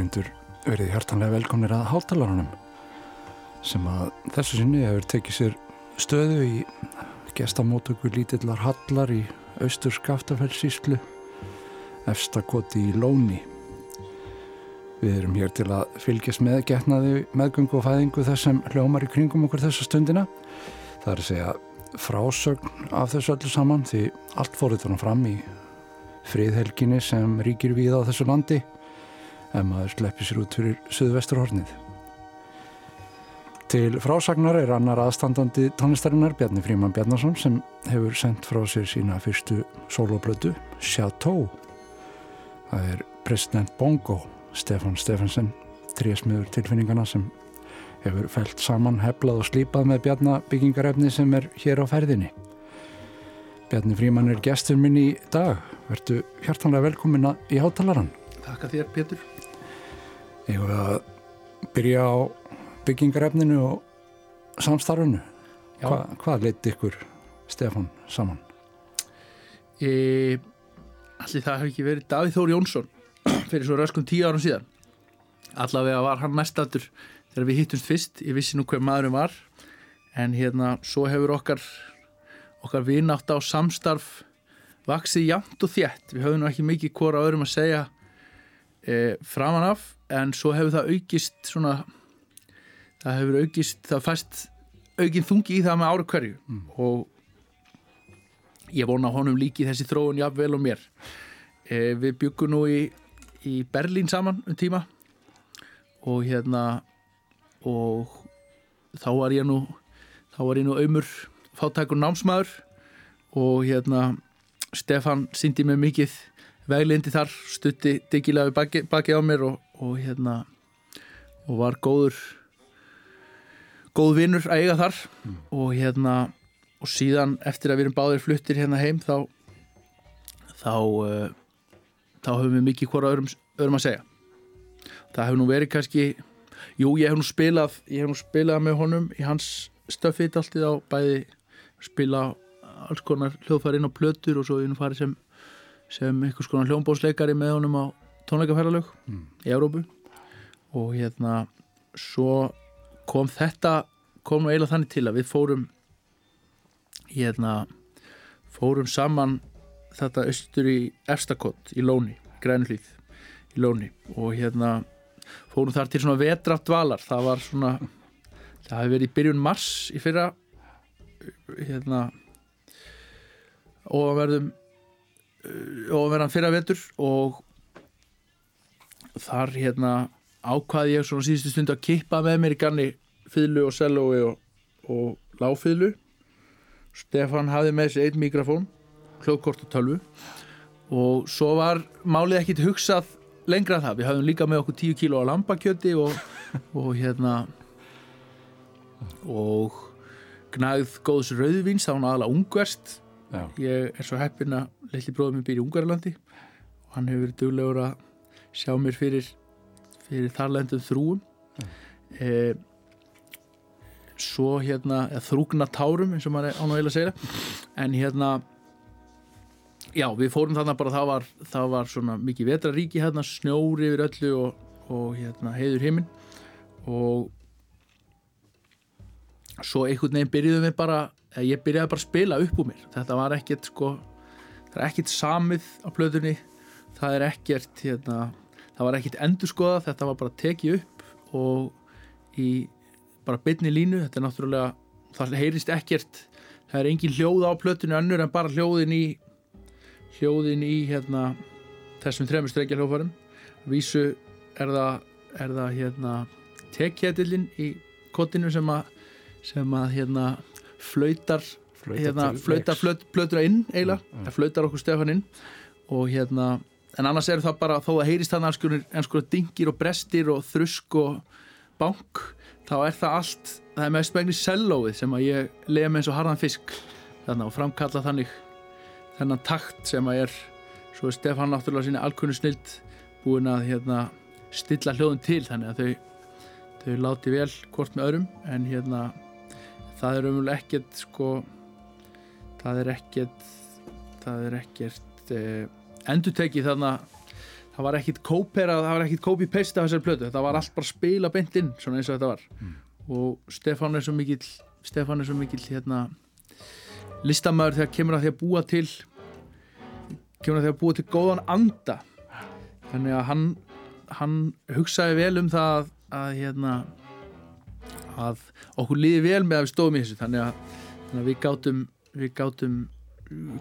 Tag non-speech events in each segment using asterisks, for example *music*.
Áhörundur verið hjartanlega velkomnir að hátalarunum sem að þessu sinni hefur tekið sér stöðu í gestamótöku lítillar hallar í austur skaftafellsíslu efstakoti í Lóni. Við erum hér til að fylgjast með getnaði meðgöngu og fæðingu þessum hljómar í kringum okkur þessa stundina. Það er að segja frásögn af þessu öllu saman því allt fóruð þannig fram í friðhelginni sem ríkir við á þessu landi ef maður sleppir sér út fyrir Suðvesturhornið. Til frásagnar er annar aðstandandi tónlistarinnar Bjarni Fríman Bjarnason sem hefur sendt frá sér sína fyrstu soloblötu Chateau. Það er president Bongo Stefan Stefansson, trésmiður tilfinningana sem hefur fælt saman, heflað og slípað með bjarnabyggingarefni sem er hér á ferðinni. Bjarni Fríman er gestur minn í dag. Vertu hjartanlega velkominna í hátalaran. Takk að þér Pétur. Ég voru að byrja á byggingarefninu og samstarfinu. Hva, hvað leiti ykkur Stefan saman? E, allir það hefði ekki verið Davíð Þór Jónsson fyrir svo röskum tíu árum síðan. Allavega var hann mestatur þegar við hittumst fyrst. Ég vissi nú hver maðurum var en hérna svo hefur okkar okkar vinátt á samstarf vaksið jæmt og þjætt. Við höfum nú ekki mikið hvora öðrum að segja e, framan af en svo hefur það aukist svona það hefur aukist, það fæst aukinn þungi í það með ára hverju mm. og ég vona honum líki þessi þróun jafnvel og mér e, við byggum nú í, í Berlín saman um tíma og hérna og þá var ég nú þá var ég nú auðmur fátækur námsmaður og hérna Stefan syndi mig mikið veglindi þar, stutti diggilega baki, baki á mér og, og hérna og var góður góð vinnur að eiga þar mm. og hérna og síðan eftir að við erum báðir fluttir hérna heim þá þá uh, þá höfum við mikið hvora öðrum, öðrum að segja það hefur nú verið kannski jú ég hef nú spilað ég hef nú spilað með honum í hans stöfið alltið á bæði spila alls konar hljóðfæri inn á plötur og svo við erum farið sem sem einhvers konar hljómbósleikari með honum á tónleikaferðalög mm. í Európu og hérna svo kom þetta kom nú eiginlega þannig til að við fórum hérna fórum saman þetta austur í Efstakott í Lóni, Grænulíð í Lóni. Og hérna fórum þar til svona vetraft valar það var svona það hefði verið í byrjun mars í fyrra hérna og verðum og verðan fyrra vetur og þar hérna ákvaði ég svona síðustu stund að kippa með mér í ganni fýðlu og sellói og, og láfýðlu Stefan hafði með þessi einn mikrofón hljóðkort og tölvu og svo var málið ekkit hugsað lengra en það, við hafðum líka með okkur 10 kíló á lambakjöti og, og hérna og gnæð góðs rauðvins þá hann aðala ungverst Já. ég er svo heppin að Lilli bróður minn býr í Ungarlandi og hann hefur verið duglegur að sjá mér fyrir, fyrir þarlendum þrúum eh, svo hérna þrúgna tárum eins og maður án og heila segja. En hérna já við fórum þarna bara það var, það var svona mikið vetraríki hérna snjóri yfir öllu og, og hérna heiður heiminn og svo einhvern veginn byrjuðum við bara ég byrjaði bara að spila upp úr mér. Þetta var ekkert sko það er ekkert samið á plöðunni það er ekkert hérna, það var ekkert endurskoða þetta var bara tekið upp og í bara byrni línu. Þetta er náttúrulega, það heyrist ekkert. Það er engin hljóð á plötunni önnur en bara hljóðin í hljóðin í hérna þessum þremur streikja hljóðfærum vísu er það, er það hérna tekjætillin í kottinu sem að sem að hérna flautar hérna, flautar plötura inn eiginlega, mm, mm. flautar okkur Stefan inn. Og hérna en annars er það bara þó að heyrist þannig en sko dingir og brestir og þrusk og bank þá er það allt, það er mest megnis sellóið sem að ég lega með eins og harðan fisk þannig og framkalla þannig þennan takt sem að er svo er Stefan náttúrulega sína alkunnu snild búin að hérna stilla hljóðun til þannig að þau þau láti vel hvort með öðrum. En hérna það er umvel ekkert sko það er ekkert það er ekkert eh, endur tekið þannig það það var ekkit kóperað, það var ekkit copy-paste af þessari plötu, þetta var allt bara spila beint inn, svona eins og þetta var. Og Stefán er svo mikill Stefán er svo mikill hérna listamæður þegar kemur að því að búa til kemur að því að búa til góðan anda. Þannig að hann hann hugsaði vel um það að, að hérna að okkur líði vel með að við stóðum í þessu. Þannig að, þannig að við gátum við gátum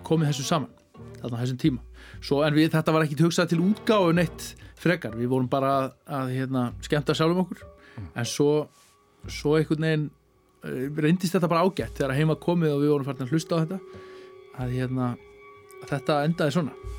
komið þessu saman þarna þessum tíma. Svo, en við, þetta var ekki hugsað til útgáfu neitt frekar, við vorum bara að, að hérna, skemmta sjálfum okkur. En svo, svo einhvern veginn uh, reyndist þetta bara ágætt þegar heima komið og við vorum farin að hlusta á þetta að, hérna, þetta endaði svona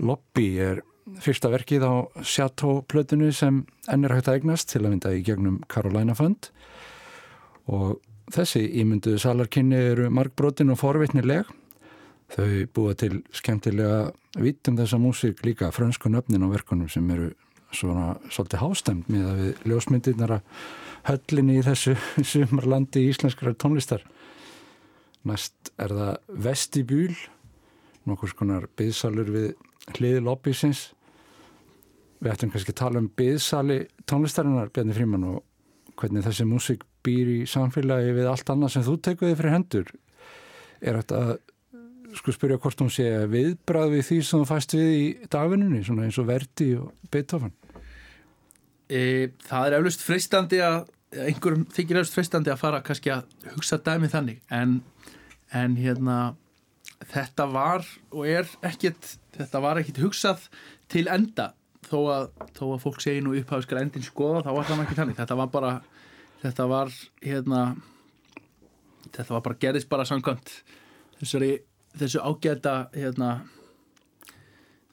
Lobby er fyrsta verkið á Chateau-plötinu sem enn er hægt að eignast til að mynda í gegnum Carolina Fund. Og þessi ímynduðu salarkynni eru markbrotin og forvitnileg. Þau búa til skemmtilega vítum þessa músík líka frönsku nöfnin á verkunum sem eru svona svolítið hástemt með að við ljósmyndirnar að höllinni í þessu *laughs* sumarlandi íslenskara tónlistar. Næst er það Vestibúl nokkur skonar byðsalur við hliði lobbysins við ættum kannski að tala um byðsali tónlistarinnar Bjarni Fríman og hvernig þessi músík býr í samfélagi við allt annað sem þú tekuði fyrir hendur. Er þetta að sko spyrja hvort hún sé viðbrað við því sem þú fæst við í dagvinnunni svona eins og Verdi og Beethoven? E, Það er eflust freistandi að einhverjum þykir eflust freistandi að fara kannski að hugsa dæmi þannig. En, en hérna þetta var og er ekkert þetta var ekkert hugsað til enda. Þó að, þó að fólk segi nú upphafskar endin skoða þá var það ekki þannig. Þetta var bara þetta var hérna þetta var bara gerðist bara samkvæmt þessari, þessu ágæta hérna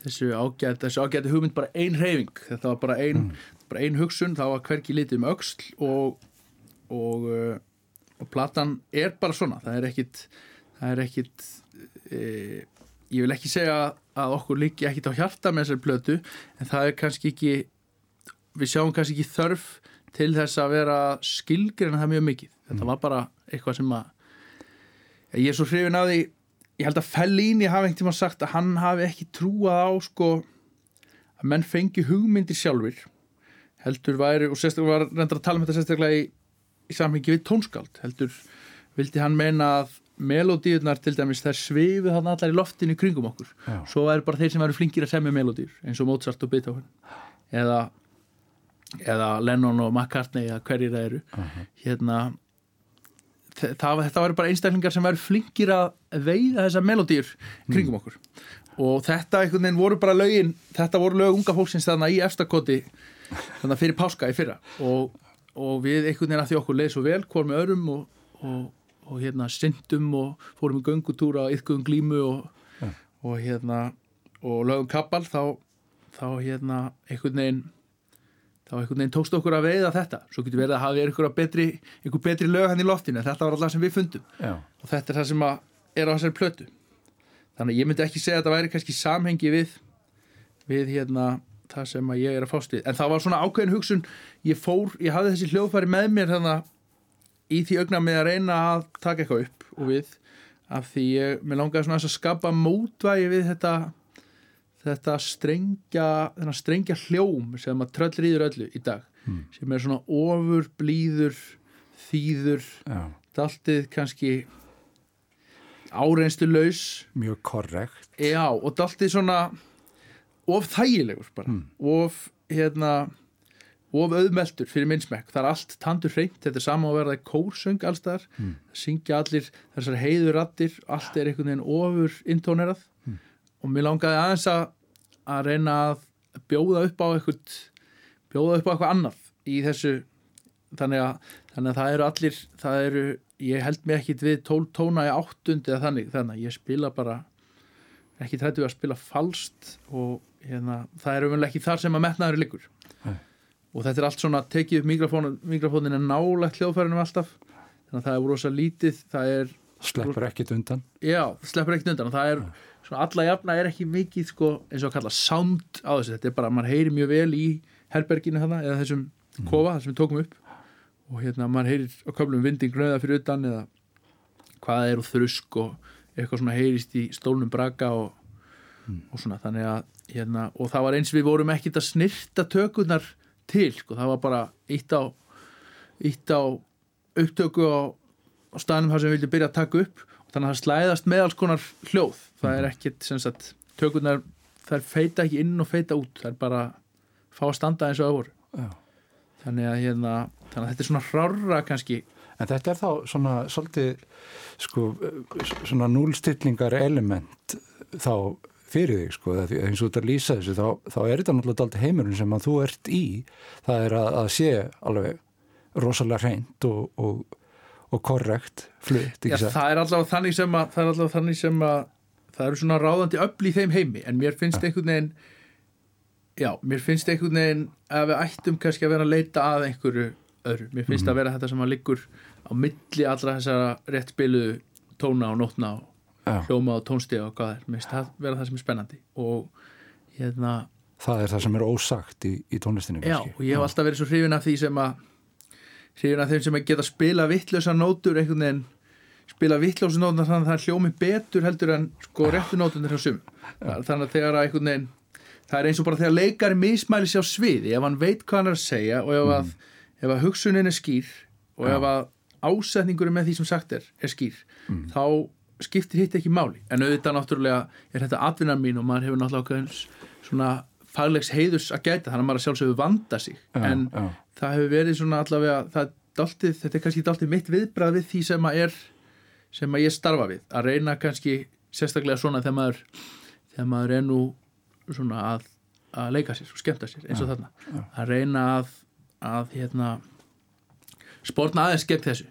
þessu ágæta, þessu ágæta hugmynd bara ein reyfing þetta var bara ein, mm. bara ein hugsun þá var hverki litið um auksl og og, uh, og platan er bara svona. Það er ekkit það er ekkit e, ég vil ekki segja að okkur líki ekkit á hjarta með þessari plötu en það er kannski ekki við sjáum kannski ekki þörf til þess að vera skilgreina það mjög mikið þetta mm. var bara eitthvað sem að ég er svo hrifin að því ég held að Fellini hafi einhvern tíma sagt að hann hafi ekki trúað á sko að menn fengi hugmyndir sjálfur heldur væri og sérstaklega var reyndar að tala um þetta sérstaklega í, í samhengi við tónskáld heldur vildi hann meina að melodíunar til dæmis þær svifu þannig allar í loftinu kringum okkur Já. svo er bara þeir sem eru flinkir að semja melodíur eins og Mozart og Beethoven eða, eða Lennon og McCartney eða hverjir það eru uh -huh. hérna það, þetta væri bara einstaklingar sem væri flinkir að veiða þessa melodíur kringum mm. okkur og þetta einhvern veginn voru bara lögin þetta voru lög unga fólksins þarna í efstakoti þannig fyrir páska í fyrra og, og við einhvern veginn að því okkur leið svo vel hvort með örum og, og og hérna syndum og fórum í göngutúra yfkuðum glímu og, ja. og hérna og lögum kappal þá, þá hérna einhvern veginn þá einhvern veginn tókst okkur að veiða þetta. Svo getur verið að hafa einhver betri einhver betri lög hann í loftinu þetta var alltaf sem við fundum. Já. og þetta er það sem er á þessari plötu. Þannig að ég myndi ekki segja að þetta væri kannski samhengi við við hérna það sem að ég er að fást við. En það var svona ákveðin hugsun. Ég fór, ég hafði þessi hljóðfæri með mér þannig að í því augna með að reyna að taka eitthvað upp og við af því ég, mér langar svona að skapa mótvægi við þetta þetta strengja þennan strengja hljóm sem að tröll rýður öllu í dag Mm. sem er svona ofur, blíður þýður, Já, daltið kannski áreinstu laus mjög korrekt. já, og daltið svona of þægilegur bara Mm. of, hérna of auðmeltur fyrir minnsmekk það er allt tandur hreint, þetta er sama að verða kórsöng allstaðar, Mm. syngja allir þessar heiður rattir, allt er einhvern veginn ofur intónerað Mm. og mér langaði aðeins að að reyna að bjóða upp á eitthvað bjóða upp á eitthvað annað í þessu þannig að, þannig að það eru allir það eru, ég held mig ekkit við tól tóna í áttund eða þannig þannig að ég spila bara ekki trættu að spila falskt og hérna, það er umvel ekki þar sem að metnaður Nei. Og þetta er allt svona tekið upp mikrofónin, mikrofónin er nálægt hljóðfærinu alltaf. Þannig að það er rosa lítið það er, Sleppur ekkit undan. já, sleppur ekkert undan. Og það er, svona alla jafna er ekki mikið sko, eins og að kalla sound á þessu. Þetta er bara, mann heyri mjög vel í herberginu þarna, eða þessum kofa, þar sem við tókum upp. Og hérna, mann heyrir á köflum vinding gröða fyrir utan eða hvað er og þrusk og eitthvað svona heyrist í stólnum braka og, og svona, þannig að hérna, og það var eins við vorum ekkit að snirta tökurnar til, sko, það var bara ítt á á upptöku á, á staðnum þar sem við vildum byrja að taka upp. Og þannig að það slæðast með alls konar hljóð. Það er ekkit, sem sagt, tökurnar þær feita ekki inn og feita út. Þær bara fá að standa eins og Já. þannig að, hérna, þannig að þetta er svona hrárra kannski. En þetta er þá svona svolítið sko, svona núlstillingar element þá fyrir þig sko, eins og þetta lýsa þessu þá, þá er þetta náttúrulega aldrei heimurinn sem að þú ert í. Það er að, að sé alveg rosalega reynd og, og, og korrekt flutt, Já, það? það er allavega þannig sem að það er allavega þannig sem að það eru svona ráðandi öll í þeim heimi en mér finnst einhvern veginn já, mér finnst einhvern veginn að við ættum kannski að vera að leita að einhverju öðru, mér finnst að vera þetta sem að liggur á milli allra þessara rétt spiluðu tóna og nótna og hljóma og tónstiga og hvað er, mér finnst það vera það sem er spennandi og hérna það er það sem er ósagt í, í tónlistinu Já, og ég hef alltaf verið svo hrifin af því sem að hrifin af þeim sem að geta spila vittlösa nótur einhvern veginn spila vittlösa nótur þannig að það hljómi betur heldur en sko réttu nótunir hjá sum þannig að þegar að einhvern veginn það er eins og bara þegar leikari mismæli sér á sviði ef hann veit hvað hann er að segja og ef að, ef að hugsunin er skýr og ef að ásetningur með því sem sagt er er skýr þá skiptir hitt ekki máli. En auðvitað náttúrulega er þetta atvinnar mín og maður hefur náttúrulega svona faglegs heiðus að gæta þannig að maður að sjálfsögðu vanda sig. Já, en já. það hefur verið svona allavega er dáltið, þetta er kannski dáltið mitt viðbrað við því sem að er sem að ég starfa við, að reyna kannski sérstaklega svona þegar maður þegar maður er nú svona að, að leika sér og skemmta sér eins og þarna. að reyna að, að hérna spórna aðeins gegn þessu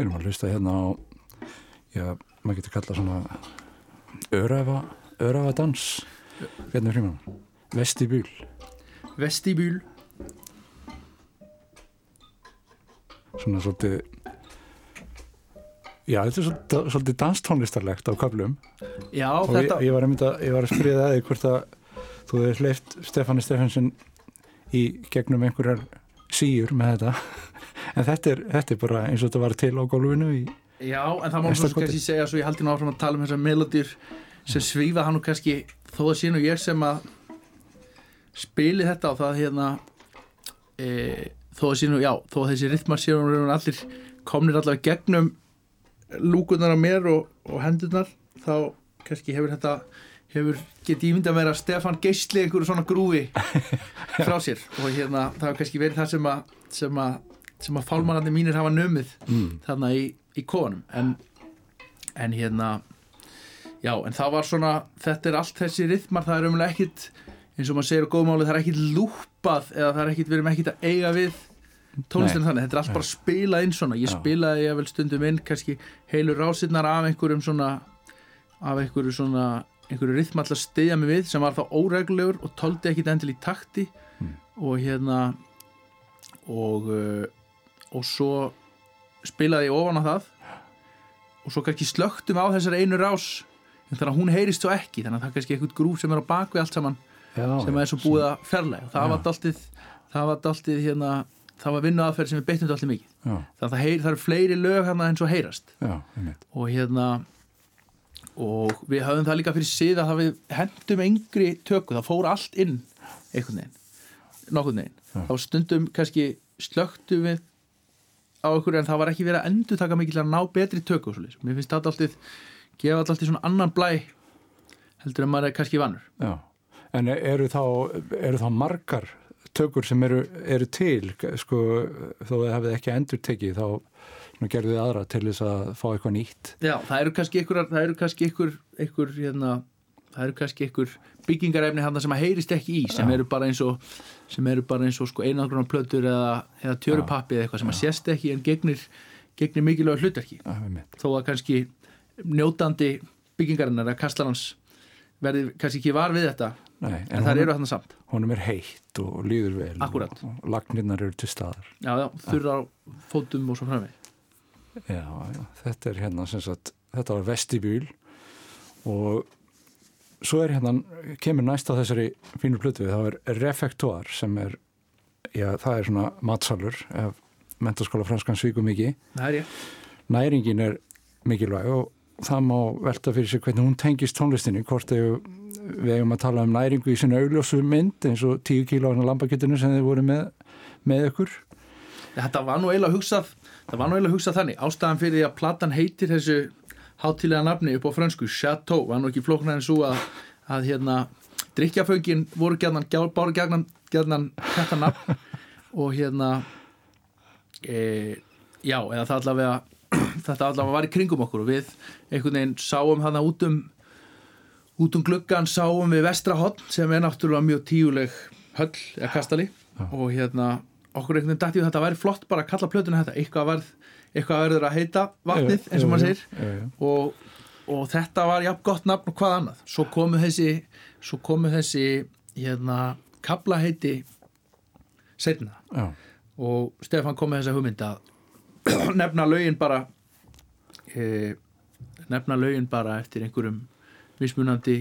Við erum að hlusta hérna á, já, maður getur kallað svona örafa, örafa dans, hérna fríman, vestibúl. Vestibúl Svona svolítið, já, þetta er svolítið, svolítið danstónlistarlegt á köflum. Já, Og þetta ég, ég var að mynda, ég var að það þig hvort að þú hefur hleyft Stefáni Stefánsson í gegnum einhverjar síur með þetta. En þetta er, þetta er bara eins og þetta var til á gólfinu Já, en það má svo kannski segja svo ég haldi nú áfram að tala um þessar melodýr sem svífa hann og kannski þó að sé nú ég sem að spili þetta og það hérna e, þó að sé nú, já, þó að þessi rytmar séu nú allir komnir allavega gegnum lúkunar á mér og, og hendurnar þá kannski hefur þetta hefur getið ímynda að Stefan geisli einhverju svona grúfi *laughs* frá sér. Og hérna það hefur kannski verið það sem að sem að, sem að fálmannandi mínir hafa nömið mm, þarna í, í kofanum. En, en hérna já, en það var svona þetta er allt þessi rithmar, það er umlega ekkit eins og maður segir á góðmáli, það er ekkit lúpað eða það er ekkit, við erum ekkit að eiga við tónlistinu þannig, þetta er allt bara spilað inn svona, ég Já. spilaði ég vel stundum inn kannski heilur rásirnar af einhverjum svona af einhverju svona einhverju rithma alltaf stiðja mig við sem var þá óreglulegur og tóldi ekkit endil í takti. Mm. og hérna og uh, og svo spilaði ég ofan á það. Og svo kannski slöktum á þessari einu rás en þannig að hún heyrist svo ekki þannig að það er kannski eitthvað grúf sem er á bakvið allt saman já, sem er svo búið að fjarlæga og það var dáltið það var dáltið hérna það var vinnu aðferð sem við beittum dáltið mikið. Já, þannig að það, heyr, það eru fleiri lög hérna en svo heyrast. Já, og hérna og við höfum það líka fyrir síða að við hendum engri tökku það fór allt inn einhvern veginn nokkurn veginn, þá stundum kannski slöktum við á okkur en það var ekki verið að endur taka mikið til að ná betri svoleiðis. mér finnst þetta alltið gefa alltaf svona annan blæ heldur en maður er kannski vannur Já, en eru þá, eru þá margar tökur sem eru, eru til, sko, þó að það hefði ekki endur tekið, þá gerðu þið aðra til þess að fá eitthvað nýtt. Já, það eru kannski ykkur, það eru kannski ykkur, ykkur hérna, það eru kannski ykkur byggingarefni hann sem að heyrist ekki í sem eru bara eins og og sko einangrunna plötur eða, eða tjörupappi eða eitthvað sem að sést ekki en gegnir, gegnir mikilvæg einmitt. þó að kannski njótandi byggingarinnar eða kastalans verði kannski ekki var við þetta Nei, en, en það eru þarna samt honum er heitt og líður vel. Akkúrat. Og, lagnirnar eru til staðar. já, já, þurra á fótum og svo framveg Já, já, þetta er hérna sagt, þetta var vestibúl og svo er hérna, kemur næst á þessari fínu plötu, það er refektuar sem er, já, það er svona matsalur, ef mentaskóla franskan svíkum mikið. ég Næringin er mikilvæg og það má velta fyrir sig hvernig hún tengist tónlistinni, hvort þau, við eigum að tala um næringu í sinni augljósu mynd eins og 10 kíló á lambakjötinu sem þið voru með, með ykkur. Þetta var nú eiginlega hugsað það var nú eiginlega hugsað þannig ástæðan fyrir því að platan heitir þessu hátilega nafni upp á frönsku Chateau var nú ekki flóknar en svo að, að hérna drikkjaföngin voru gæðnan báru gæðnan þetta nafn. *laughs* Og hérna e, já, eða það allavega *clears throat* þetta allavega var í kringum okkur og við einhvern veginn sáum hana út um út um gluggan sáum við Vestrahotn sem er náttúrulega mjög tíuleg höll eða kastali. Og hérna okkur einhvern veginn dætti við þetta væri flott bara að kalla plötuna þetta. Eitthvað, verð, eitthvað verður að heita vatnið eins og maður segir. og, og þetta var jafn gott nafn og hvað annað. Svo komu þessi svo komu þessi hérna kabla heiti setna Já, og Stefán kom með þessa hugmynd að *clears throat* nefna lögin bara e, nefna lögin bara eftir einhverjum mismunandi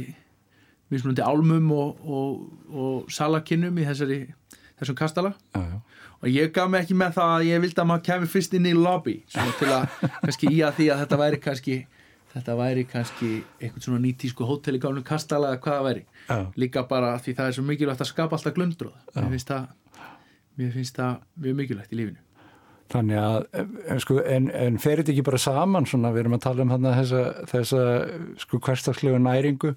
mismunandi álmum og, og, og salakinnum í þessari þessum kastala. Já, já. Og ég gaf mig ekki með það að ég vildi að maður kemur fyrst inn í lobby svona til að *laughs* kannski í að því að þetta væri kannski þetta væri kannski eitthvað svona nýtísku hótel í gáðnum kastala eða hvað það væri Já. líka bara því það er svo mikilvægt að skapa alltaf glundróð Já. mér finnst það mér finnst það mjög mikilvægt í lífinu Þannig að, en, sko, en, en fer þetta ekki bara saman svona, við erum að tala um þarna þessa, þessa sko hverstakslegu næringu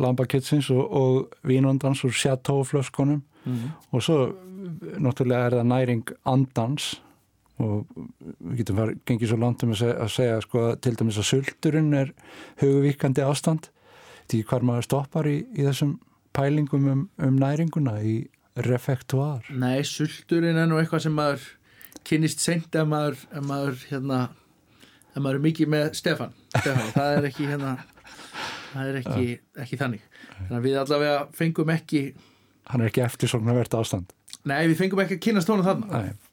lambakitsins og, og vínandans og sjátóflöskunum mm. og svo náttúrulega er það næring andans og við getum var, gengið svo langt um að segja, að segja sko, til dæmis að sulturinn er hugvíkandi ástand. Því hvar maður stoppar í, í þessum pælingum um, um næringuna í refektuar. Nei, sulturinn er nú eitthvað sem maður kynnist seint ef maður, ef maður hérna ef maður er mikið með Stefan, Stefán það er ekki hérna það er ekki, ekki þannig. Þannig að við allavega fengum ekki Hann er ekki eftir svona verðt ástand nei, við fengum ekki að kynast honum þarna. Nei,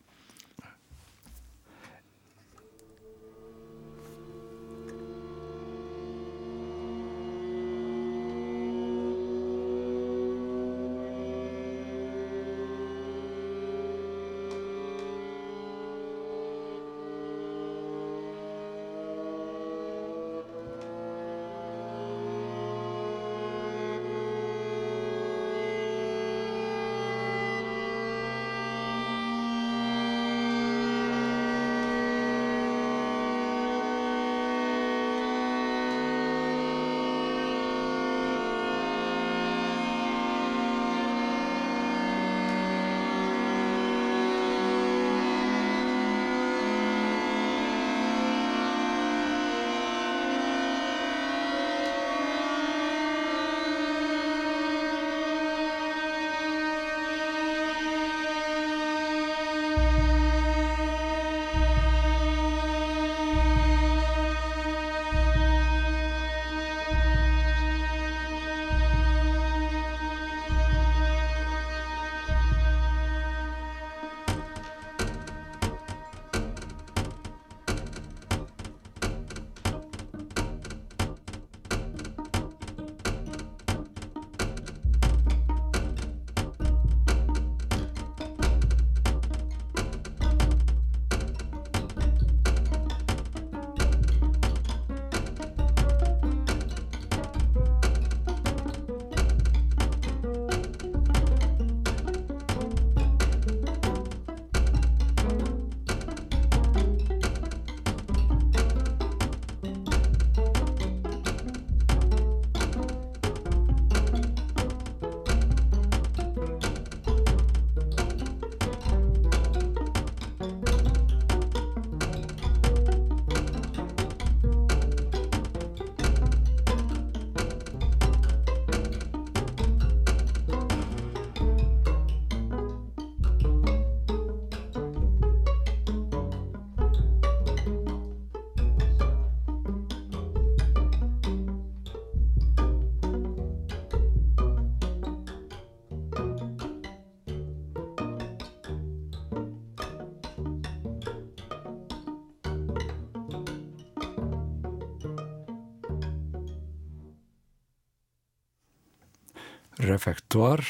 Refektuar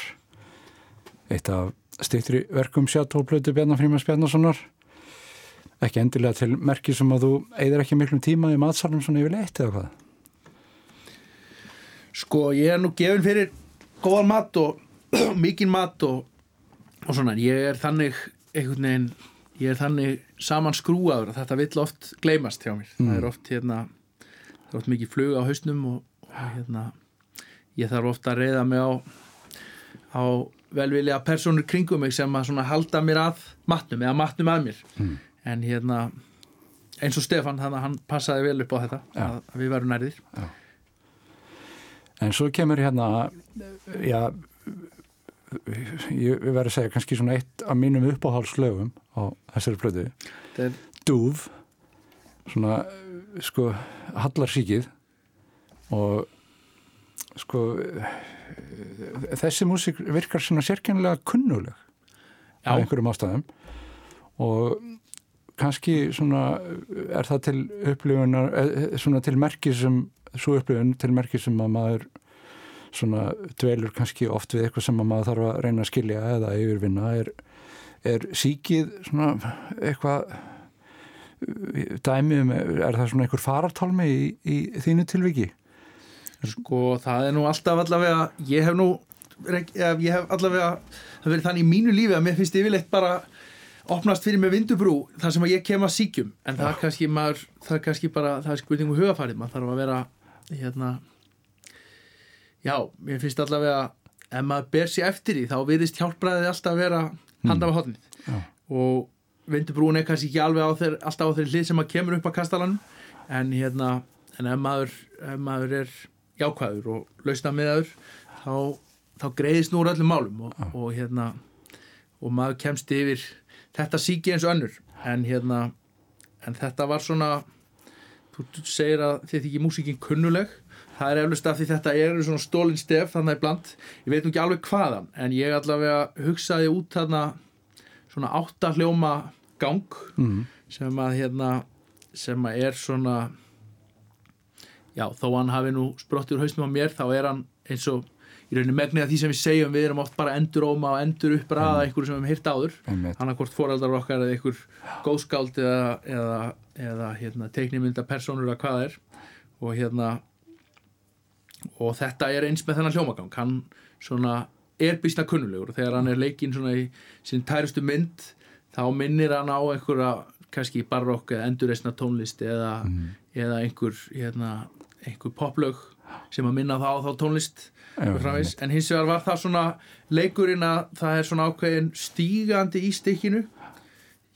eitt af stýttri verkum sjátólplötu Bjarnar Frímans Bjarnarssonar ekki endilega til merki sem að þú eigðir ekki miklum tíma í matsalum svona yfir leitt eða hvað? Sko, ég er nú gefin fyrir góðan mat og *clears throat* mikinn mat og, og svona, ég er þannig einhvern veginn, ég er þannig saman skrúaður að þetta vill oft gleymast hjá mér, það er oft hérna það er oft mikið flug á hausnum og, og hérna, ég þarf ofta að reyða mig á á velvilja personur kringum mig sem að halda mér að matnum eða matnum að mér Mm. en hérna eins og Stefan, þannig að hann passaði vel upp á þetta Já. að, að við verum nærðir En svo kemur hérna, já, ég verður að segja kannski svona eitt af mínum uppáhaldslögum á þessari plötu, er Dúf, svona, sko, hallarsíkið og sko, þessi músík virkar svona sérkennilega kunnuleg af einhverjum ástæðum. Og kannski svona er það til upplifunar, eh, svona til merki sem, svo upplifun til merki sem að maður svona dvelur kannski oft við eitthvað sem að maður þarf að reyna að skilja eða yfirvinna. Er, er síkið svona eitthvað dæmi um, er það svona einhver farartálmi í, í þínu tilviki? Sko það er nú alltaf allavega ég hef nú ég hef allavega það verið þannig í mínu lífi að mér finnst yfirleitt bara opnast fyrir með vindubrú þar sem að ég kem að síkjum en það er kannski maður það er kannski bara það er spurningu hugafarið maður þarf að vera hérna já, mér finnst allavega ef maður ber sér eftir því þá virðist hjálpræðið alltaf að vera handa á hotnið Já. og vindubrún er kannski ekki alveg á þeir, alltaf á þeirri hlið sem að kemur upp að kastalanum. En hérna en ef maður, ef maður er jákvæður og lausna meðaður þá, þá greiðist nú úr öllum málum og, og hérna og maður kemst yfir þetta síki eins og önnur. En hérna en þetta var svona þú segir að þið þykir músíkin kunnuleg. Það er eflust af því þetta eru svona stólin stef þannig bland, ég veit nú ekki alveg hvaðan en ég allavega hugsaði út þarna svona átta hljóma gang mm. sem að hérna sem að er svona já, þó hann hafi nú sprottið úr hausnum á mér, þá er hann eins og í rauninni megnið að því sem við segjum. Við erum oft bara endur óma og endur uppræða einhverju sem við hefum hýrt áður. Einmitt. hann að hvort foreldrar okkar eða einhver góðskáld eða, eða, eða hérna, teiknimynda persónur eða hvað er. Og hérna og þetta er eins með þennan hljómagang. Hann svona er býstna kunnulegur. Og þegar hann er leikinn svona í sín tærustu mynd þá minnir hann á einhverja kannski barokk eða endurreisna tónlist eða, eða einhver hérna, einhver poplög sem að minna þá á þá tónlist Já, og en hins vegar var það svona leikurinn að það er svona ákveðin stígandi í stykkinu.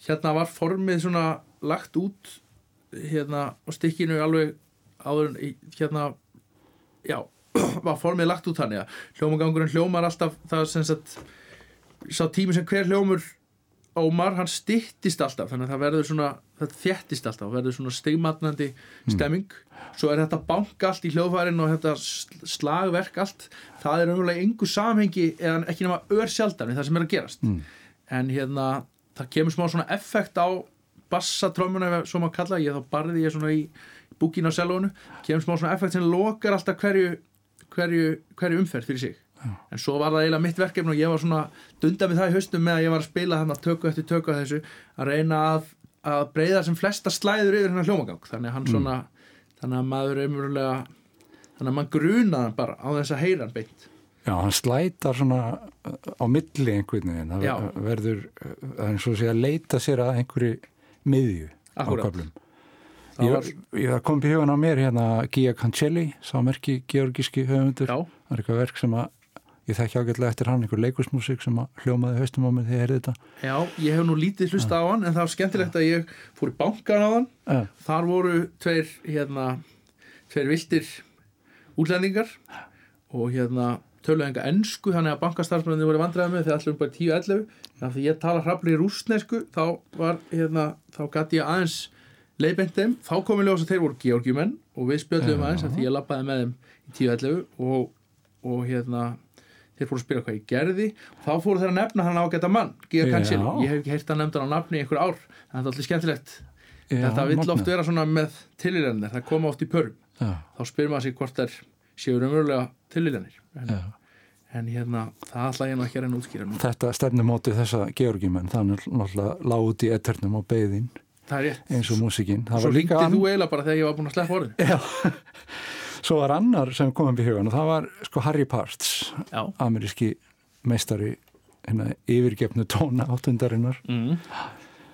Hérna var formið svona lagt út hérna á stykkinu alveg áður hérna já, *clears throat* var formið lagt út þannig að hljómagangurinn hljómar alltaf það sem sagt sá tími sem hver hljómur ómar, hann styttist alltaf þannig að það verður svona, það þéttist alltaf verður svona stigmatnandi stemming. Svo er þetta bank allt í hljóðfærin og þetta sl- slagverk allt. Það er umhverlega engu samhengi eða ekki nema ör sjaldan við það sem er að gerast. Mm. en hérna, það kemur smá svona effekt á bassatrómuna svo maður kalla, ég þá barði ég svona í búkin á selónu, kemur smá svona effekt sem lokar alltaf hverju hverju, hverju umferð fyrir sig en svo var það eiginlega mitt verkefni og ég var svona dunda með það í haustum með að ég var að spila hann að tökku eftir tökku að þessu að reyna að, að breyða sem flesta slæður yfir hennar hljómagang. Þannig að hann svona þannig að maður umverulega þannig að maður grunaði hann bara á þess að heyra hann beint. Já, hann slætar svona uh, á milli einhvern veginn, það verður uh, það er eins og sé að leita sér að einhverju miðju á Akkúrat. köflum. Það Ég, ég kom í hugan á mér hérna Gia Cancelli, sámerki georgíski höfundur, það er eitthvað verk sem að ég þekki ágætlega eftir hann, einhver leikusmusik sem að hljómaði haustum á mér þegar ég heyrði þetta. já, ég hef nú lítið hlusta á hann en það var skemmtilegt að ég fór í bankan á hann. Þar voru tveir hérna, tveir viltir útlendingar og hérna töluðu enga ennsku þannig að bankastarfsmennir voru vandræði með þegar allir um bara 10-11 þannig að ég tala hrafli rústnesku þá var hérna, þá gæti ég aðeins leiðbeint þeim, þá kom ég ljós að þeir voru georgjumenn og við spjöldum aðeins að því ég lappaði með þeim í 10-11 og, og hérna þeir fóru að spyrja hvað ég gerði og þá fóru þeir að nefna hann ágæta mann Já. Cancel, ég hef ekki heyrt að nefna hann á nafni í einhver ár, þannig að það er allir skemmtilegt. Já, þetta vill magnað. oft vera svona með tilíðanir það koma oft í pörum Já, þá spyr maður sig hvort þær séu raunverulega tilíðanir en, en hérna, það ætla ég nú ekki að reyna að útskýra nú. Þetta stefnumóti þessa georgímenn, það er náttúrulega lág út í eternum á rétt. eins og músikinn. Svo ringdi þú eiginlega bara þegar ég var búin að sleppa orðin svo var annar sem kom upp í hugan og það var sko Harry Parts, já, ameríski meistari hérna yfirgefnu tóna áttundarinnar. mm.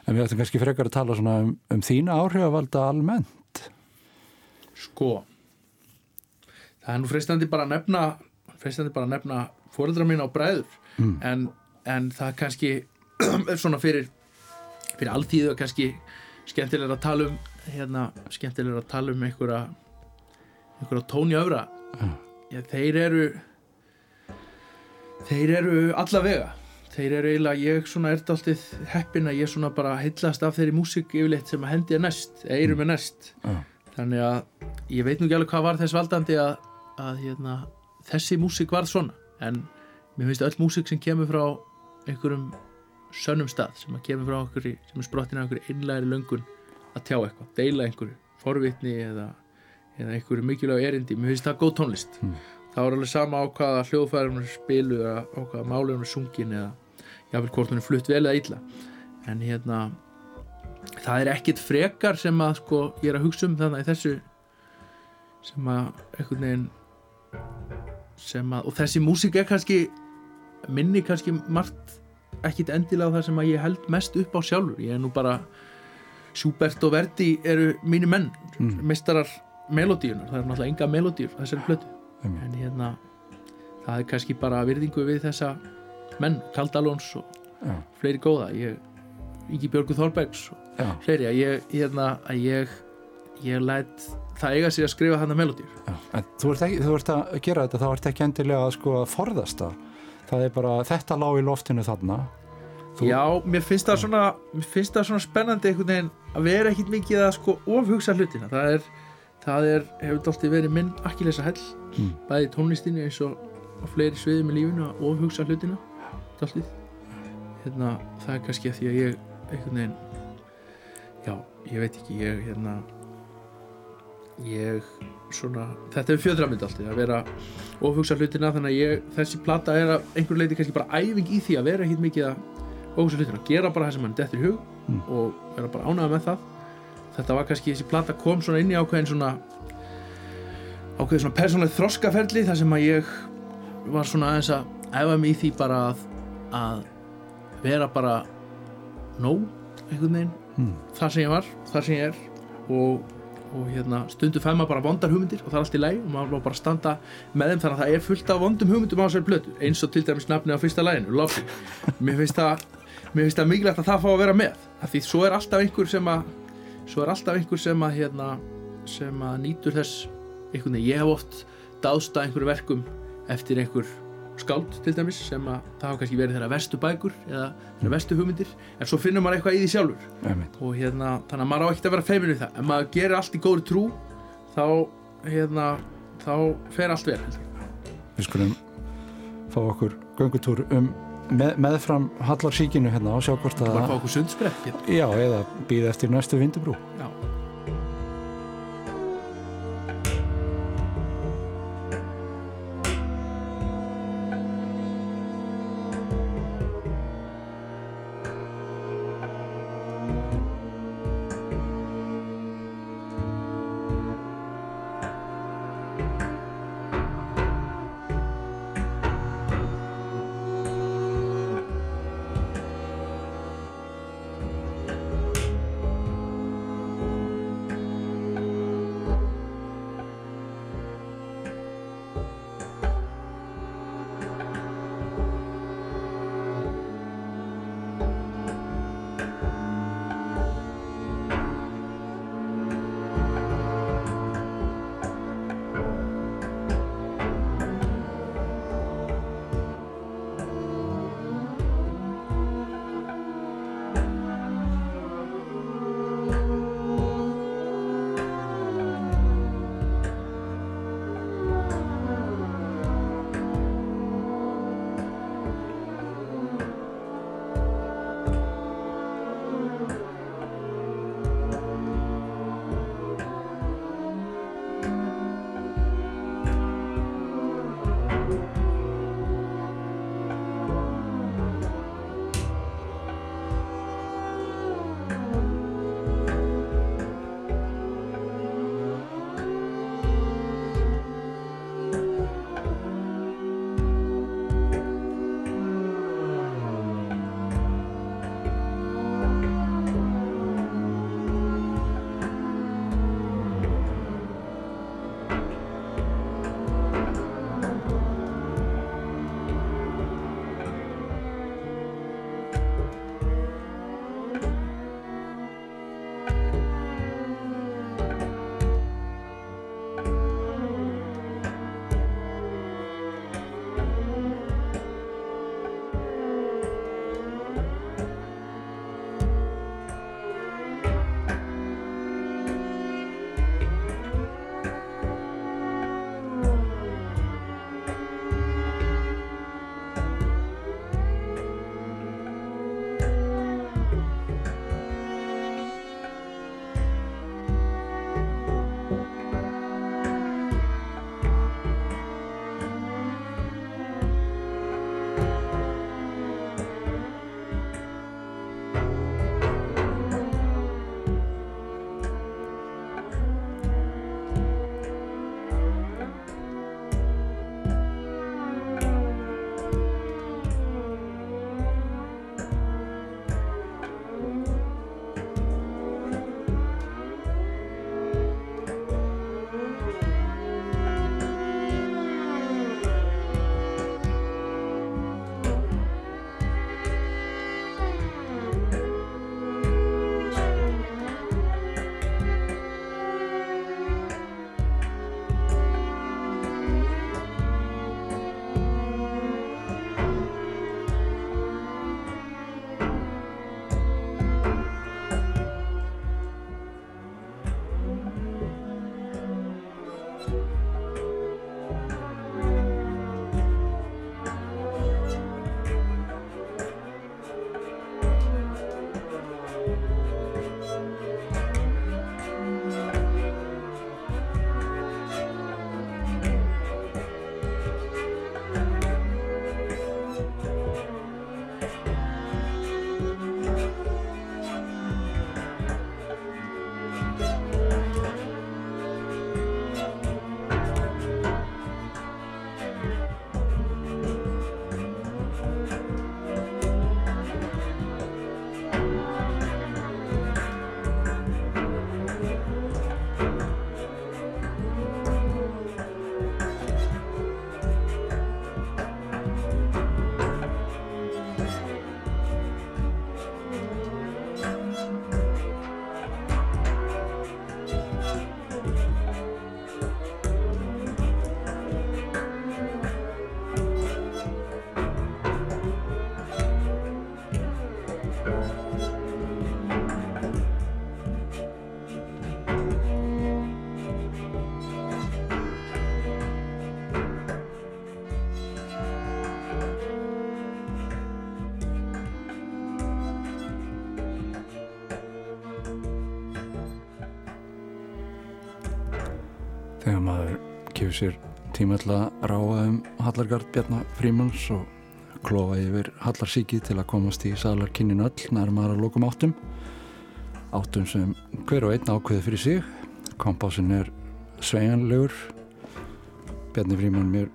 En við ættum kannski frekar að tala svona um, um þína áhrifavalda almennt. sko það er nú freistandi bara að nefna freistandi bara að nefna fóreldra mín á bræður Mm. en, en það kannski *clears throat* er svona fyrir fyrir alltíðu og kannski skemmtilega að tala um hérna, skemmtilega að tala um einhverja einhverja tóni öfra Já. Já, þeir eru þeir eru allavega þeir eru eiginlega, ég svona er dálítið heppin að ég svona bara heillast af þeirri músík yfirleitt sem að hendi er næst, eirum er næst Já. þannig að ég veit nú ekki alveg hvað var þess valdandi að, að hérna, þessi músík varð svona en mér finnst öll músík sem kemur frá einhverjum sönnum stað sem að kemur frá okkur sem er sprottin af einhverju innlæri löngun að tjá eitthvað, deila einhverju forvitni eða, eða einhverju mikilvæg erindi, mér finnst það góð tónlist Mm. það var alveg sama á hvaða hljóðfærum spilu eða á hvaða málum sungin eða jáfnvel hvort hún er flutt vel eða illa en hérna það er ekkit frekar sem að sko ég er að hugsa um þannig þessu sem að einhvern veginn sem að, og þessi músík er kannski minni kannski margt ekkit endilega það sem að ég held mest upp á sjálfur, ég er nú bara Schubert og Verdi eru mínu menn, Mm. meistarar melodíunar, það er náttúrulega enga melodíur þessari plötu, Einmitt. en hérna það er kannski bara virðingu við þessa menn, Kaldalóns og Já. fleiri góða, ég Ingi Björgu Þorbergs Já, fleiri, að ég, hérna, að ég ég læt það eiga sér að skrifa hana melodíur já. En þú þú ert að gera þetta, þá ert ekki endilega að sko að forðast það. Það er bara, þetta lág í loftinu þarna. Þú- Já, mér finnst það svona mér finnst það svona spennandi einhvern veginn að vera ekkit mikið að sko ofhugsa hlutina það er, það er hefur alltaf verið minn akkilesa hell Mm. bæði tónlistinni eins og á fleiri sviðum í lífinu að ofhugsa hlutina dálítið hérna, það er kannski að því að ég einhvern veginn já, ég veit ekki, ég hérna ég svona, þetta er fjöðramynd alltaf að vera ofhugsa hlutina þannig að ég, þessi plata er að einhver leiti kannski bara æfing í því að vera ekkit mikið að ofhugsa hlutina, gera bara það sem mann dettur í hug Mm. og vera bara ánægða með það þetta var kannski, þessi plata kom svona inn í ákveðin svona ákveðin svona persónlega þroskaferli þar sem að ég var svona aðeins að æfa mig í því bara að, að vera bara nóg einhvern veginn Mm. þar sem ég var, þar sem ég er. Og, og hérna, stundu fæ maður bara vondar hugmyndir og það er allt í læg og maður bara standa með þeim þannig að það er fullt af vondum hugmyndum á þessari plötu. Eins og til dæmis nafni á fyrsta læginu það mér finnst það mikilvægt að það fá að vera með af því svo er alltaf einhver sem að svo er alltaf einhver sem að hérna, sem að nýtur þess. Einhvern veginn, ég hef oft dáðst að einhverju verkum eftir einhver skáld til dæmis sem að það hafa kannski verið þeirra vestu bækur eða þeirra vestu hugmyndir. En svo finnur maður eitthvað í því sjálfur. Einmitt. og hérna, þannig að maður á ekkert að vera feiminu það. Ef maður gerir allt í góður trú þá, hérna, þá fer allt ég. Við skulum fá okkur göngutúr um með, meðfram hallarsíkinu hérna og sjá hvort að bara fá okkur sundsbrett hérna. Já, eða býða eftir næstu vindubrú kefur sér tíma til að ráða um Hallargard Bjarnar Frímans og klofa yfir Hallarsíkið til að komast í salarkinnin öll nær maður að lókum áttum. Áttum sem hver og einn ákveði fyrir sig. Kompásin er sveganlegur Bjarni Fríman mér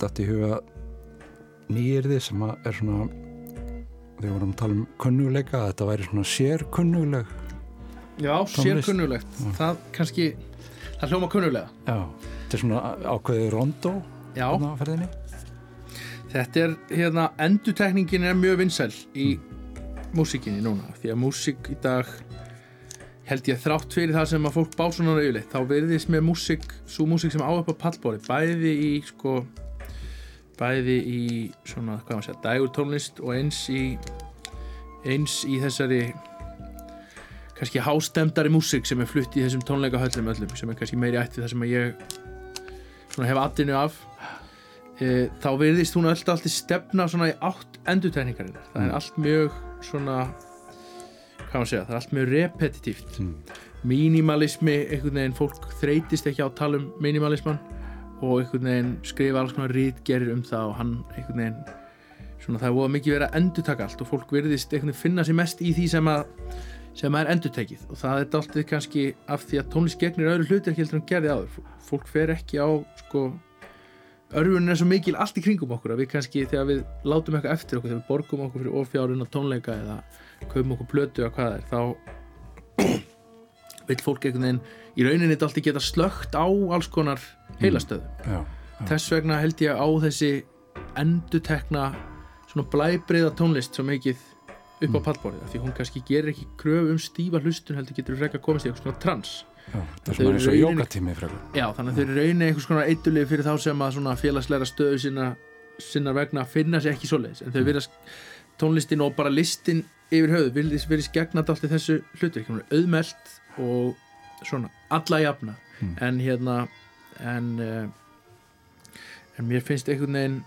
dætt í huga nýjirði sem að er svona þegar vorum að tala um kunnuleika að þetta væri svona sérkunnuleg Já, sérkunnulegt Það kannski, það hljóma kunnulega. Já, þetta er svona ákveði rondó Já, ferðinni. Þetta er hérna, endutekningin er mjög vinsæl í músíkinni núna því að músík í dag held ég þrátt fyrir það sem að fólk bá svona rauðleitt þá verðist með músík svo músík sem á upp á pallbóri bæði í sko bæði í svona, hvað maður segja, dægur tónlist og eins í eins í þessari kannski hástemdari músík sem er flutt í þessum tónleikahöllum öllum sem er kannski meiri ætti það sem að ég svona hef atinu af. E, þá verðist hún öll alltaf stefna svona í átt endurtegningarinnar það er allt mjög svona hvað maður segja, það er allt mjög repetitíft. Mm. mínimalismi einhvern veginn, fólk þreytist ekki á að tala um mínimalisman og einhvern veginn skrifa alls konar rítgerir um það og hann einhvern veginn svona það er voða mikið verið að endurtaka allt og fólk verðist einhvern veginn finna sér mest í því sem að sem er endurtekið. Og það er alltaf kannski af því að tónlist gegnir öðru hlutir heldur en gerði áður. Fólk fer ekki á sko örfunin er svo mikil allt í kringum okkur að við kannski þegar við látum eitthvað eftir okkur þegar við borgum okkur fyrir ofjárun og tónleika eða kaupum okkur plötu eða hvað það er þá *clears throat* vil fólk einhvern veginn í rauninni alltaf geta slögt á alls konar heilastöðu já, þess vegna held ég á þessi endutekna svona blæbriða tónlist svo mikið upp á pallborðið af því hún kannski gerir ekki kröfu um stífa hlustun heldur getur frekar komast í eitthvað svona trans. Já, það er Þau svona eins og jókatími frekar. Já, þannig að þeir eru rauninni einhvers konar eitulegi fyrir þá sem að svona félagsleira stöðu sinna, sinna vegna finna sér ekki svoleiðis. En þau virðast tónlistin og bara listin yfir höfuð virðist skegnat allt í þessu hlutur hún er auðmelt og svona alla jafna. Mm. en hérna en uh, en mér finnst einhvern veginn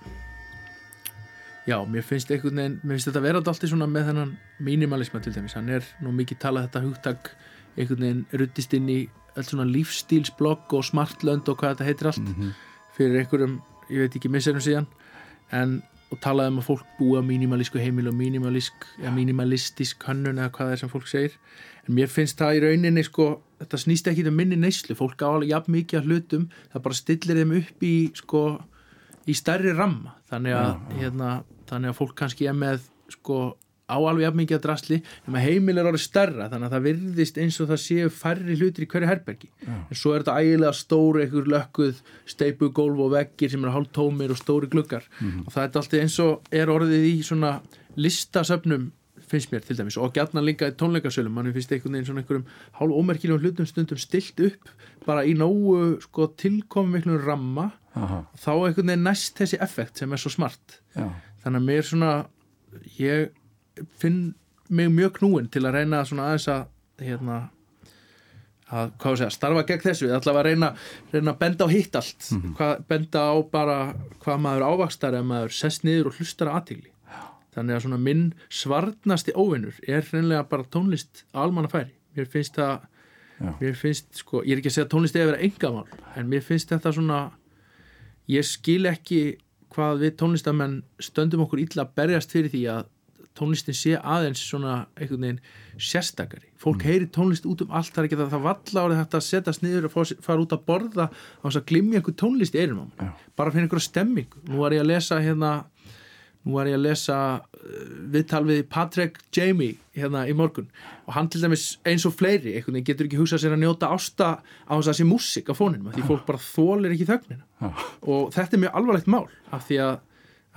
já, mér finnst einhvern veginn mér finnst þetta vera alltaf svona með þennan mínimalisma til dæmis, hann er nú mikið talað þetta hugtak einhvern veginn ruttist inn í öll svona lífstílsblogg og smartlönd og hvað þetta heitir allt Mhm. fyrir einhverjum, ég veit ekki misserum síðan. En og talaði um að fólk búa mínimalísku heimil og mínimalísk eða mínimalistisk hönnun eða hvað það er sem fólk segir. En mér finnst það í rauninni sko, þetta snýst ekki um minni neyslu. Fólk á alveg jafn mikið af hlutum. Það bara stillir þeim upp í sko, í stærri ramma þannig að. Hérna, þannig að fólk kannski er með sko, á alveg jafn mikið að drasli en heimil er orðið stærra þannig að það virðist eins og það séu færri hlutir í hverju herbergi Já. en svo er þetta ægilega stóri einhver lökkuð steipu gólf og veggir sem er hálf tómir og stóri gluggar Mhm. og það er alltaf eins og er orðið í svona listasöfnum finnst mér til dæmis og gætna líka í tónleikasölum mann finnst einhvern veginn svona einhverjum hálf ómerkilegum hlutum stundum stilt upp bara í nógu sko tilkomum miklum ramma Aha, þá einhvern veginn næst þessi effekt sem er svo smart. Já, þannig að mér svona ég finn mig mjög knúin til að reyna svona aðeins að hérna að, segja, starfa gegn þessu. Eða allavega að reyna, reyna að benda á hitt allt. Hvað, benda á bara hvað maður ávakstar ef maður sest niður og hlustar að aðtíli þannig að svona minn svarnasti óvinnur er reynlega bara tónlist almannafæri. Mér finnst það mér finnst sko, ég er ekki að segja tónlist eða vera engamál en mér finnst þetta svona ég skil ekki hvað við tónlistamenn stöndum okkur illa að berjast fyrir því að tónlistin sé aðeins svona einhvern veginn sérstakari. Fólk heyri tónlist út um allt það er ekki það það valla árið þetta að setjast niður og fara út að borða á þess að glimja einhver tónlist í eyrunum á mér. bara fyrir einhverja stemming. Nú var ég að lesa hérna nú var ég að lesa uh, viðtal við Patrick Jamie hérna í morgun. Og hann til dæmis eins og fleiri einhvern veginn getur ekki hugsað sér að njóta ásta á þess að sé músík á fóninum því fólk bara þólir ekki þögnina. Og þetta er mjög alvarlegt mál af því að,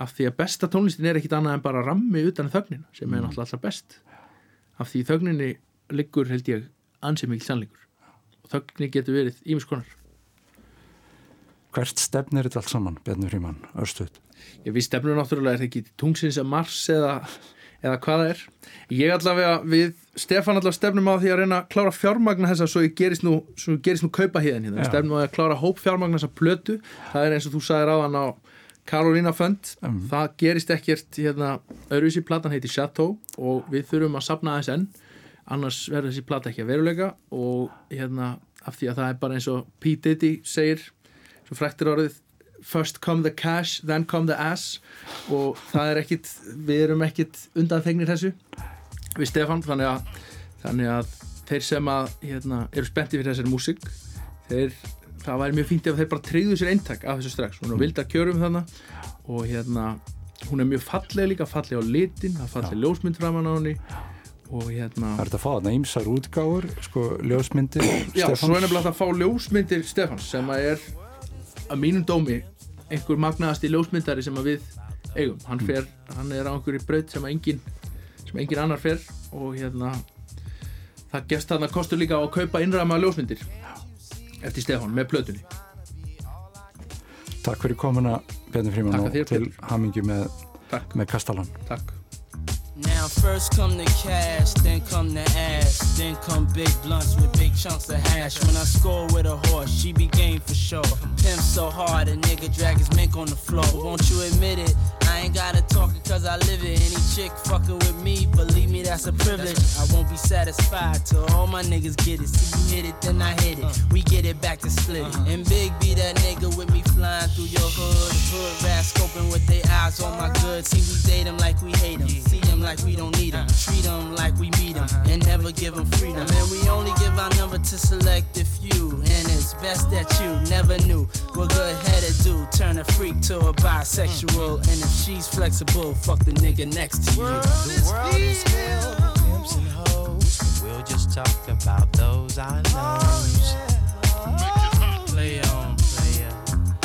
af því að besta tónlistin er ekkit annað en bara rammi utan þögnina sem er náttúrulega alltaf best. Af því þögninni liggur held ég ansið mikil sannleikur. Og þögni getur verið ímis konar hvert stefnir þetta allt saman, Bjarni Fríman, örstuð ég við stefnum náttúrulega er það ekki tungsins að Mars eða, eða hvað það er? Ég allavega við Stefan allavega stefnum á því að reyna að klára fjármagna þessa svo ég gerist nú, svo gerist nú kaupa híðan hérna, Já. stefnum á því að klára hóp fjármagna þessa plötu, það er eins og þú sagðir á hann á Karolina Fund Mm. það gerist ekkert hérna, öðruvísi. Platan heiti Chateau og við þurfum að sapna þess enn. Annars verður þessi plata ekki að veruleika og hérna af því að það er bara eins og P. Diddy segir svo fræktir orðið first come the cash, then come the ass. Og það er ekkit við erum ekkit undan þegnir þessu við Stefan, þannig að þannig að þeir sem að hérna, eru spenntið fyrir þessari músík þeir, það væri mjög fínt ef þeir bara treyðu sér eintak af þessu strax, hún er vilda kjörum þannig og hérna hún er mjög falleg líka, falleg á litin það falleg ljósmynd framan á henni og hérna Það er þetta að fá þarna ýmsar útgáfur, sko, ljósmyndir Já, svo er nefnilega að fá ljósmyndir Stefans sem að er að mínum dómi einhver magnaðasti ljósmyndari sem að við eigum. Hann, fer, hann er á einhverju braut sem engin sem engin annar fer og hérna það gefst þarna kostur líka á að kaupa innræma ljósmyndir. Eftir Stefán með plötunni. Takk fyrir komuna, Bjarni Fríman og til hamingju með, með Kastalan takk Now first come the cash, then come the ass, then come big blunts with big chunks of hash. When I score with a horse, she be game for sure. Pimp so hard, a nigga drag his mink on the floor. Won't you admit it? I ain't gotta talk it cause I live it. Any chick fucking with me, believe me, that's a privilege. I won't be satisfied till all my niggas get it. See you hit it, then I hit it. Uh. We get it back to split it. And Big B, that nigga with me flying through your hood. Hood rat scoping with their eyes on my goods. See, we date them like we hate them. See them like we don't need them. Uh-huh. Treat them like we meet them. Uh-huh. And never give them freedom. And we only give our number to select a few. And it's best that you never knew what good headed do. Turn a freak to a bisexual. And if she's flexible, fuck the nigga next to you. The world is filled with pimps and hoes. We'll just talk about those I know. Oh, play on, play on.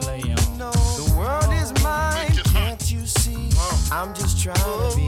Play on. The world is mine, can't you see? I'm just trying to be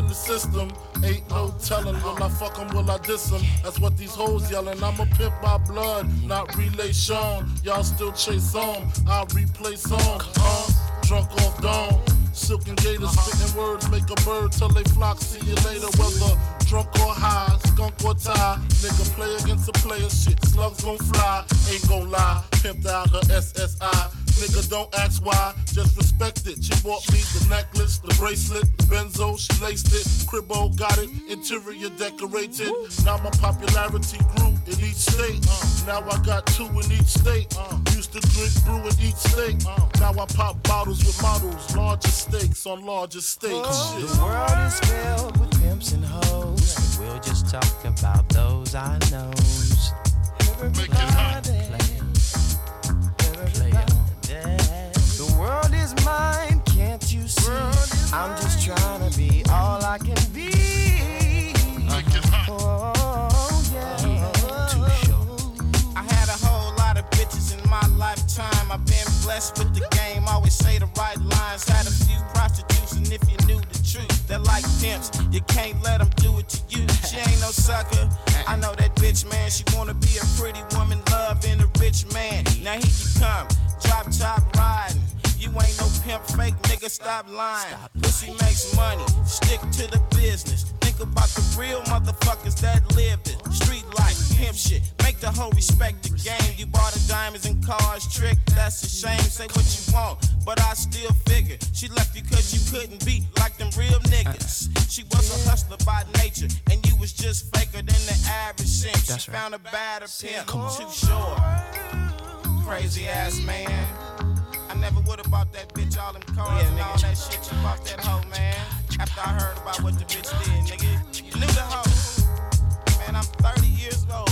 in the system, ain't no telling. Will I fuck 'em, will I diss 'em? That's what these hoes yelling. I'm a pimp by blood, not relation. Y'all still chase on, I replay song. Uh, drunk off dawn. Silken gators spitting words, make a bird till they flock. See you later, whether drunk or high, skunk or tie. Nigga play against a player, shit. Slugs gon' fly, ain't gon' lie. Pimped out her SSI. Nigga, don't ask why, just respect it. She bought me the necklace, the bracelet, the benzo, she laced it. Cribbo got it, interior decorated. Now my popularity grew in each state. Now I got two in each state. Used to drink brew in each state. Now I pop bottles with models, larger stakes on larger stakes. Shit. The world is filled with pimps and hoes. We'll just talk about those I know. Make is mine, can't you see? I'm just trying to be all I can be. It hot. Oh, yeah. I had a whole lot of bitches in my lifetime. I've been blessed with the game, always say the right lines. Had a few prostitutes, and if you knew the truth, they're like pimps. You can't let them do it to you. She ain't no sucker. I know that bitch, man. She wanna be a pretty woman, loving a rich man. Now here you come, drop top riding. You ain't no pimp, fake nigga, stop lying. Pussy makes money, stick to the business. Think about the real motherfuckers that lived it. Street life, pimp shit, make the whole respect the game. You bought the diamonds and cars, trick, that's a shame. Say what you want, but I still figure she left you cause you couldn't be like them real niggas. She was a hustler by nature, and you was just faker than the average simp. She found a better pimp, too short. Crazy ass man. Never would have bought that bitch all them cars and all that shit. You bought that hoe, man. After I heard about what the bitch did, nigga. You knew the hoe. Man, I'm 30 years old,